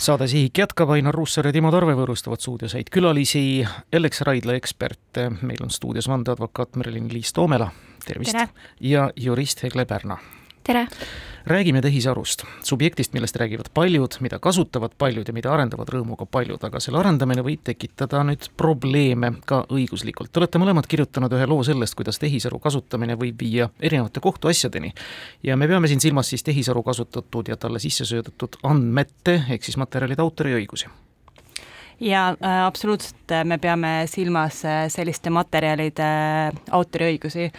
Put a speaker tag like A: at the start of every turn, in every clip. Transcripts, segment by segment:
A: saade Sihik jätkab, Ainar Ruussaar ja Timo Tarve võõrustavad stuudios häid külalisi, Ellex Raidla eksperte, meil on stuudios vandeadvokaat Merlin-Liis Toomela, tervist! ja jurist Hegle Pärna
B: tere!
A: räägime tehisarust, subjektist, millest räägivad paljud, mida kasutavad paljud ja mida arendavad rõõmuga paljud, aga selle arendamine võib tekitada nüüd probleeme ka õiguslikult. Te olete mõlemad kirjutanud ühe loo sellest, kuidas tehisaru kasutamine võib viia erinevate kohtuasjadeni. ja me peame siin silmas siis tehisaru kasutatud ja talle sisse söödetud andmete ehk siis materjalide autoriõigusi
C: ja äh, absoluutselt me peame silmas äh, selliste materjalide autoriõigusi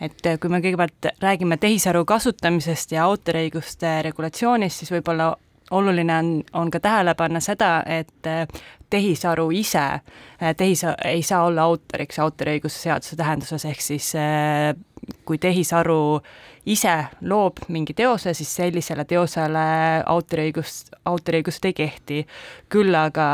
C: et äh, kui me kõigepealt räägime tehisaru kasutamisest ja autoriõiguste regulatsioonist, siis võib-olla oluline on, on ka tähele panna seda, et äh, tehisaru ise, äh, tehis ei saa olla autoriks autoriõiguse seaduse tähenduses, ehk siis kui tehisaru ise loob mingi teose, siis sellisele teosele autoriõigust, autoriõigust ei kehti. küll aga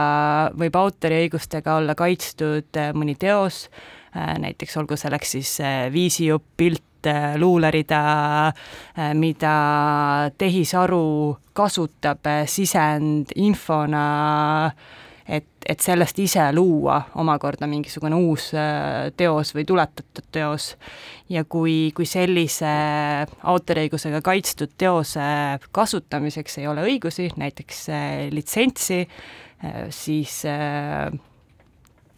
C: võib autoriõigustega olla kaitstud mõni teos, näiteks olgu selleks siis äh, viisijupp, pilt, äh, luulerida, mida tehisaru kasutab sisendinfona, et, et sellest ise luua omakorda mingisugune uus teos või tuletatud teos. ja kui, kui sellise autoriõigusega kaitstud teose kasutamiseks ei ole õigusi, näiteks litsentsi, siis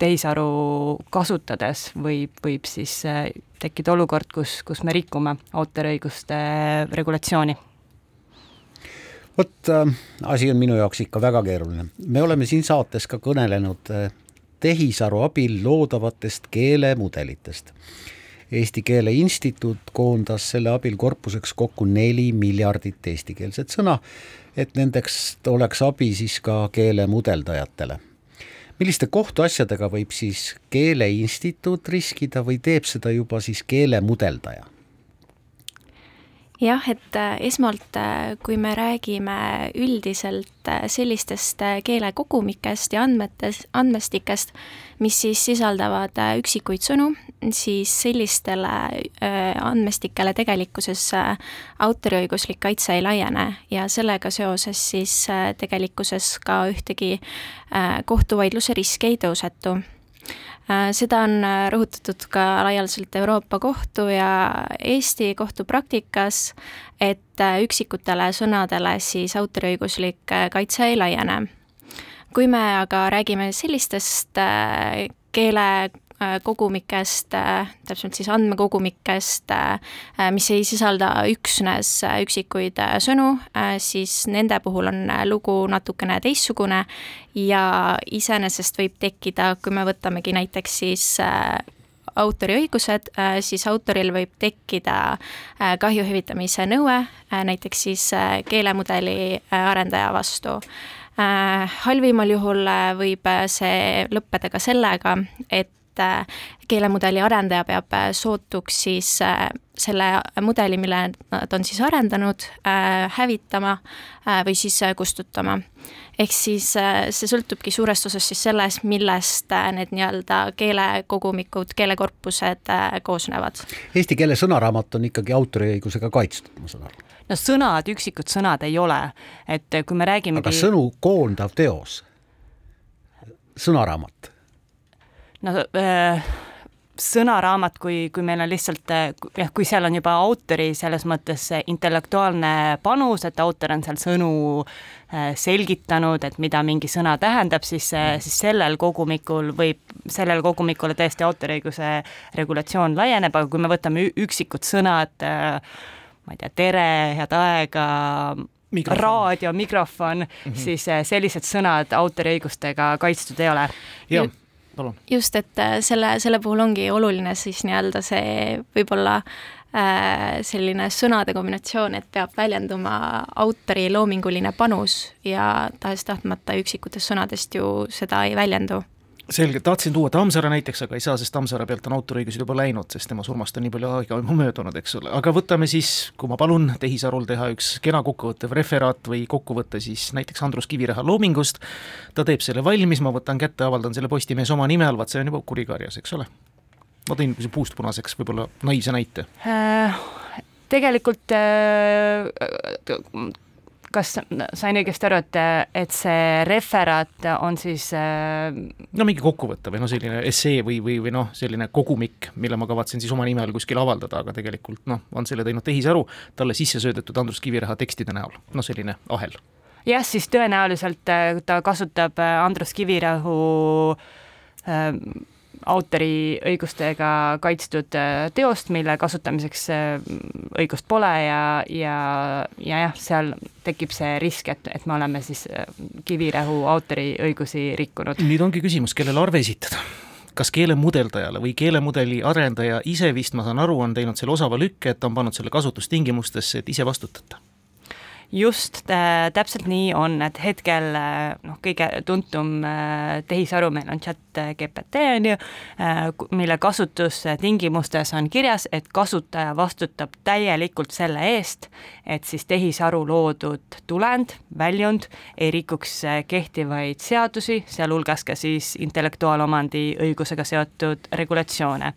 C: tehisaru kasutades võib, võib siis äh, tekkida olukord, kus, kus me rikume autoriõiguste regulatsiooni
D: vot äh, asi on minu jaoks ikka väga keeruline. me oleme siin saates ka kõnelenud äh, tehisaru abil loodavatest keelemudelitest. Eesti Keele Instituut koondas selle abil korpuseks kokku neli miljardit eestikeelset sõna, et nendeks oleks abi siis ka keelemudeldajatele milliste kohtuasjadega võib siis Keeleinstituut riskida või teeb seda juba siis keelemudeldaja?
B: Jah, et äh, esmalt, äh, kui me räägime üldiselt äh, sellistest keelekogumikest ja andmetes, andmestikest, mis siis sisaldavad üksikuid sõnu, siis sellistele andmestikele tegelikkuses autoriõiguslik kaitse ei laiene ja sellega seoses siis tegelikkuses ka ühtegi kohtuvaidluse riski ei tõusetu seda on äh, rõhutatud ka laialdaselt Euroopa Kohtu ja Eesti kohtupraktikas, et äh, üksikutele sõnadele siis autoriõiguslik kaitse ei laiene. kui me aga räägime sellistest keele Äh, kogumikest, äh, täpsemalt siis andmekogumikest, äh, mis ei sisalda üksnes üksikuid sõnu, siis nende puhul on lugu natukene teistsugune ja iseenesest võib tekkida, kui me võtamegi näiteks siis autoriõigused, siis autoril võib tekkida kahju hüvitamise nõue, näiteks siis keelemudeli arendaja vastu. Halvimal juhul võib see lõppeda ka sellega, et et äh, keelemudeli arendaja peab äh, sootuks siis äh, selle mudeli, mille nad on siis arendanud, hävitama või siis kustutama. ehk siis see sõltubki suurest osast siis sellest, millest need nii-öelda keelekogumikud, keelekorpused koosnevad.
D: Eesti keele sõnaraamat on ikkagi autoriõigusega kaitstud, ma saan aru?
C: no sõnad, üksikud sõnad ei ole, et kui me räägime
D: aga sõnu koondav teos, sõnaraamat
C: no äh, sõnaraamat, kui, kui meil on lihtsalt äh, jah, kui seal on juba autori selles mõttes intellektuaalne panus, et autor on seal sõnu äh, selgitanud, et mida mingi sõna tähendab, siis, äh, siis sellel kogumikul võib, sellele kogumikule tõesti autoriõiguse regulatsioon laieneb, aga kui me võtame üksikud sõnad, ma ei tea, tere, head aega, Mikrofon. raadio, mikrofon mm, -hmm. siis sellised sõnad autoriõigustega kaitstud ei ole.
A: Palun.
B: just, et äh, selle, selle puhul ongi oluline siis nii-öelda see võib-olla äh, selline sõnade kombinatsioon, et peab väljenduma autori loominguline panus ja tahes-tahtmata üksikutest sõnadest ju seda ei väljendu
A: selge, tahtsin tuua Tammsaare näiteks, aga ei saa, sest Tammsaare pealt on autoriõigused juba läinud, sest tema surmast on nii palju aega juba möödunud, eks ole, aga võtame siis, kui ma palun tehisarul teha üks kena kokkuvõttev referaat või kokkuvõte siis näiteks Andrus Kiviräha loomingust, ta teeb selle valmis, ma võtan kätte, avaldan selle Postimehes oma nime all, vaat see on juba kurikarjas, eks ole. ma tõin puust punaseks võib-olla naiivse näite
C: äh,. Tegelikult äh, kas sain õigesti aru, et, et see referaat on siis äh...
A: no mingi kokkuvõte või noh, selline essee või, või, või noh, selline kogumik, mille ma kavatsen siis oma nime all kuskil avaldada, aga tegelikult noh, on selle teinud tehisaru talle sisse söödetud Andrus Kiviräha tekstide näol, noh selline ahel.
C: jah, siis tõenäoliselt äh, ta kasutab äh, Andrus Kivirähu äh, autoriõigustega kaitstud äh, teost, mille kasutamiseks äh, õigust pole ja, ja, ja jah, seal tekib see risk, et, et me oleme siis äh, Kivirähu autoriõigusi rikkunud.
A: nüüd ongi küsimus, kellele arve esitada kas keelemudeldajale või keelemudeli arendaja ise vist, ma saan aru, on teinud selle osava lükke, et on pannud selle kasutustingimustesse, et ise vastutate
C: just äh, täpselt nii on, et hetkel äh, noh, kõige tuntum äh, tehisaru meil on chat GPT on ju äh,, mille kasutustingimustes on kirjas, et kasutaja vastutab täielikult selle eest, et siis tehisaru loodud tulend, väljund ei rikuks äh, kehtivaid seadusi, sealhulgas ka siis intellektuaalomandi õigusega seotud regulatsioone.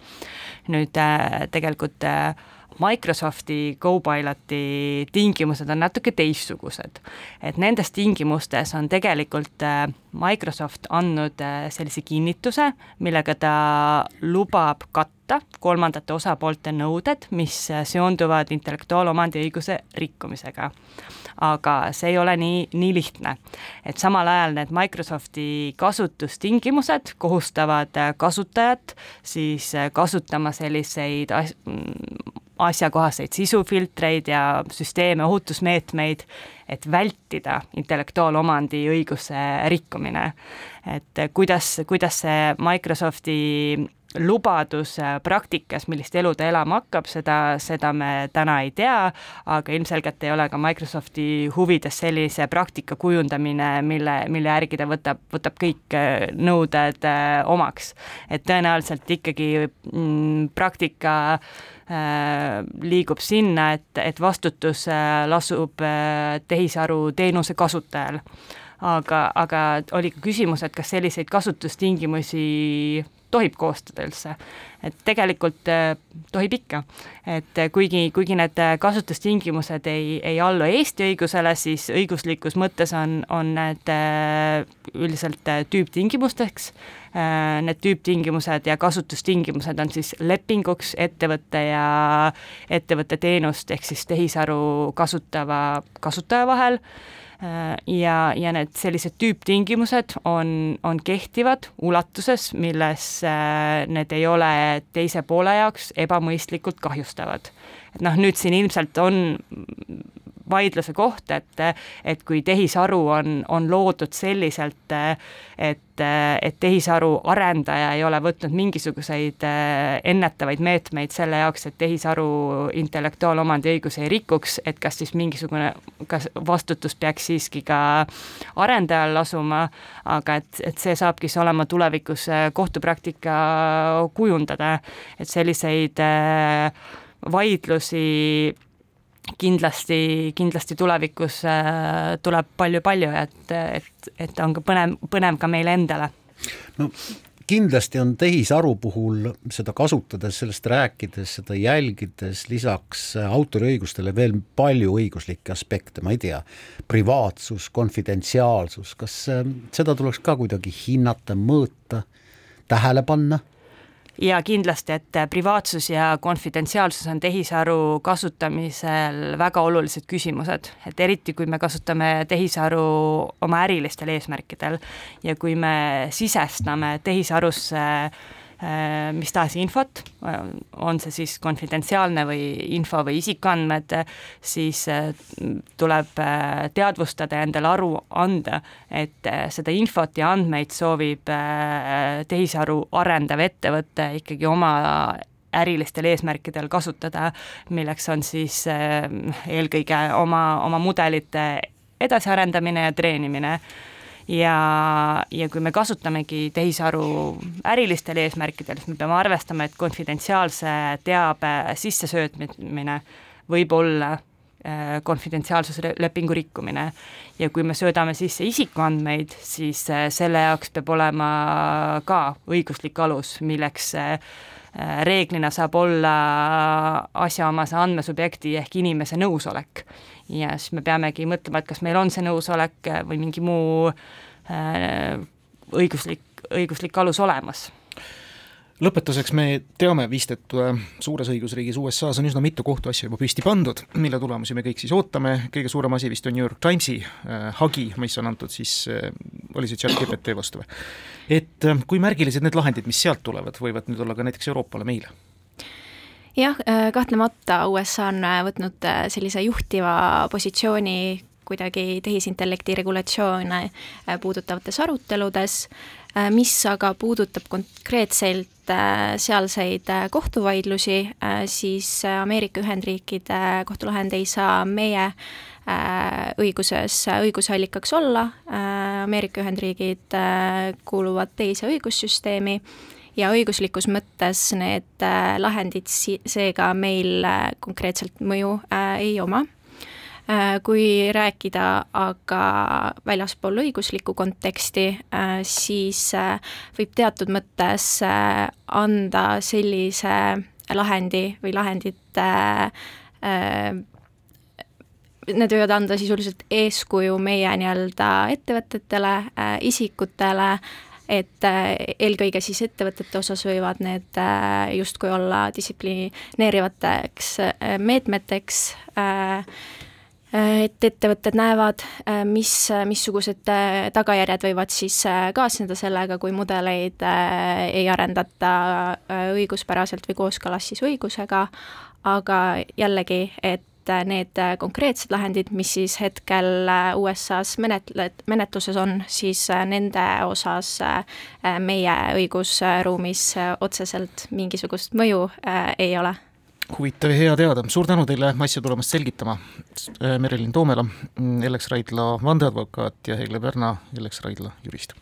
C: nüüd äh, tegelikult äh, Microsofti Copiloti tingimused on natuke teistsugused. et nendes tingimustes on tegelikult äh, Microsoft andnud äh, sellise kinnituse, millega ta lubab katta kolmandate osapoolte nõuded, mis äh, seonduvad intellektuaalomandi õiguse rikkumisega. aga see ei ole nii, nii lihtne. et samal ajal need Microsofti kasutustingimused kohustavad kasutajat siis kasutama selliseid as-, asjakohaseid sisufiltreid ja süsteeme, ohutusmeetmeid, et vältida intellektuaalomandi õiguse rikkumine. et kuidas, kuidas see Microsofti lubadus praktikas, millist elu ta elama hakkab, seda, seda me täna ei tea, aga ilmselgelt ei ole ka Microsofti huvides sellise praktika kujundamine, mille, mille järgi ta võtab, võtab kõik nõuded omaks. et tõenäoliselt ikkagi mm, praktika äh, Äh, liigub sinna, et, et vastutus äh, lasub äh, tehisaru teenuse kasutajal. aga, aga oli ka küsimus, et kas selliseid kasutustingimusi tohib koostada üldse. Et tegelikult äh, tohib ikka, et äh, kuigi, kuigi need äh, kasutustingimused ei, ei allu Eesti õigusele, siis õiguslikus mõttes on, on need üldiselt tüüptingimusteks. Need tüüptingimused ja kasutustingimused on siis lepinguks ettevõtte ja ettevõtte teenust ehk siis tehisaru kasutava kasutaja vahel ja, ja need sellised tüüptingimused on, on kehtivad ulatuses, milles need ei ole teise poole jaoks ebamõistlikult kahjustavad. et noh, nüüd siin ilmselt on vaidluse koht, et, et kui tehisaru on, on loodud selliselt, et, et tehisaru arendaja ei ole võtnud mingisuguseid ennetavaid meetmeid selle jaoks, et tehisaru intellektuaalomandi õigusi ei rikuks, et kas siis mingisugune, kas vastutus peaks siiski ka arendajal lasuma, aga et, et see saabki siis olema tulevikus kohtupraktika kujundada, et selliseid vaidlusi kindlasti, kindlasti tulevikus äh, tuleb palju-palju, et, et, et on ka põnev, põnev ka meile endale.
D: no kindlasti on tehisaru puhul seda kasutades, sellest rääkides, seda jälgides, lisaks autoriõigustele veel palju õiguslikke aspekte, ma ei tea, privaatsus, konfidentsiaalsus, kas äh, seda tuleks ka kuidagi hinnata, mõõta, tähele panna?
C: Ja kindlasti, et privaatsus ja konfidentsiaalsus on tehisaru kasutamisel väga olulised küsimused, et eriti kui me kasutame tehisaru oma ärilistel eesmärkidel ja kui me sisestame tehisarusse Äh, mis tahes infot, on see siis konfidentsiaalne või info või isikuandmed, siis äh, tuleb äh, teadvustada ja endale aru anda, et seda infot ja andmeid soovib tehisaru arendav ettevõte ikkagi oma ärilistel eesmärkidel kasutada, milleks on siis eelkõige oma, oma mudelite edasiarendamine ja treenimine ja, ja kui me kasutamegi tehisaru ärilistel eesmärkidel, siis me peame arvestama, et konfidentsiaalse teabe sissesöötmine võib olla äh, konfidentsiaalsuslepingu rikkumine. ja kui me söödame sisse isikuandmeid, siis äh, selle jaoks peab olema ka õiguslik alus, milleks äh, reeglina saab olla asjaomase andmesubjekti ehk inimese nõusolek. Ja siis me peamegi mõtlema, et kas meil on see nõusolek või mingi muu äh, õiguslik, õiguslik alus olemas
A: lõpetuseks me teame vist, et äh, suures õigusriigis USA-s on üsna mitu kohtuasja juba püsti pandud, mille tulemusi me kõik siis ootame, kõige suurem asi vist on New York Timesi äh, hagi, mis on antud siis äh,, oli see chat-GPT vastu või? et äh, kui märgilised need lahendid, mis sealt tulevad, võivad nüüd olla ka näiteks Euroopale, meile?
B: Jah, äh, kahtlemata USA on äh, võtnud sellise juhtiva positsiooni kuidagi tehisintellekti regulatsioone puudutavates aruteludes, mis aga puudutab konkreetselt Äh, sealseid äh, kohtuvaidlusi, äh, siis Ameerika Ühendriikide kohtulahend ei saa meie õiguses õigusallikaks olla, Ameerika Ühendriigid kuuluvad teise õigussüsteemi ja õiguslikus mõttes need lahendid si-, seega meil konkreetselt mõju ei oma. Äh, kui rääkida aga väljaspool õiguslikku konteksti, äh, siis äh, võib teatud mõttes anda sellise lahendi või lahendit need võivad anda sisuliselt eeskuju meie nii-öelda ettevõtetele, isikutele, et eelkõige siis ettevõtete osas võivad need justkui olla distsiplineerivateks meetmeteks äh, Äh, et ettevõtted näevad, äh, mis, missugused äh, tagajärjed võivad siis kaasneda sellega, kui mudeleid ei arendata õiguspäraselt või kooskõlas siis õigusega, aga jällegi, et need konkreetsed lahendid, mis siis hetkel USA-s menetled, menetluses on, siis nende osas meie õigusruumis otseselt mingisugust mõju ei ole.
A: Huvitav ja hea teada, suur tänu teile asja tulemast selgitama, Merilin Toomela, Ellex Raidla vandeadvokaat ja Hegle Pärna, Ellex Raidla jurist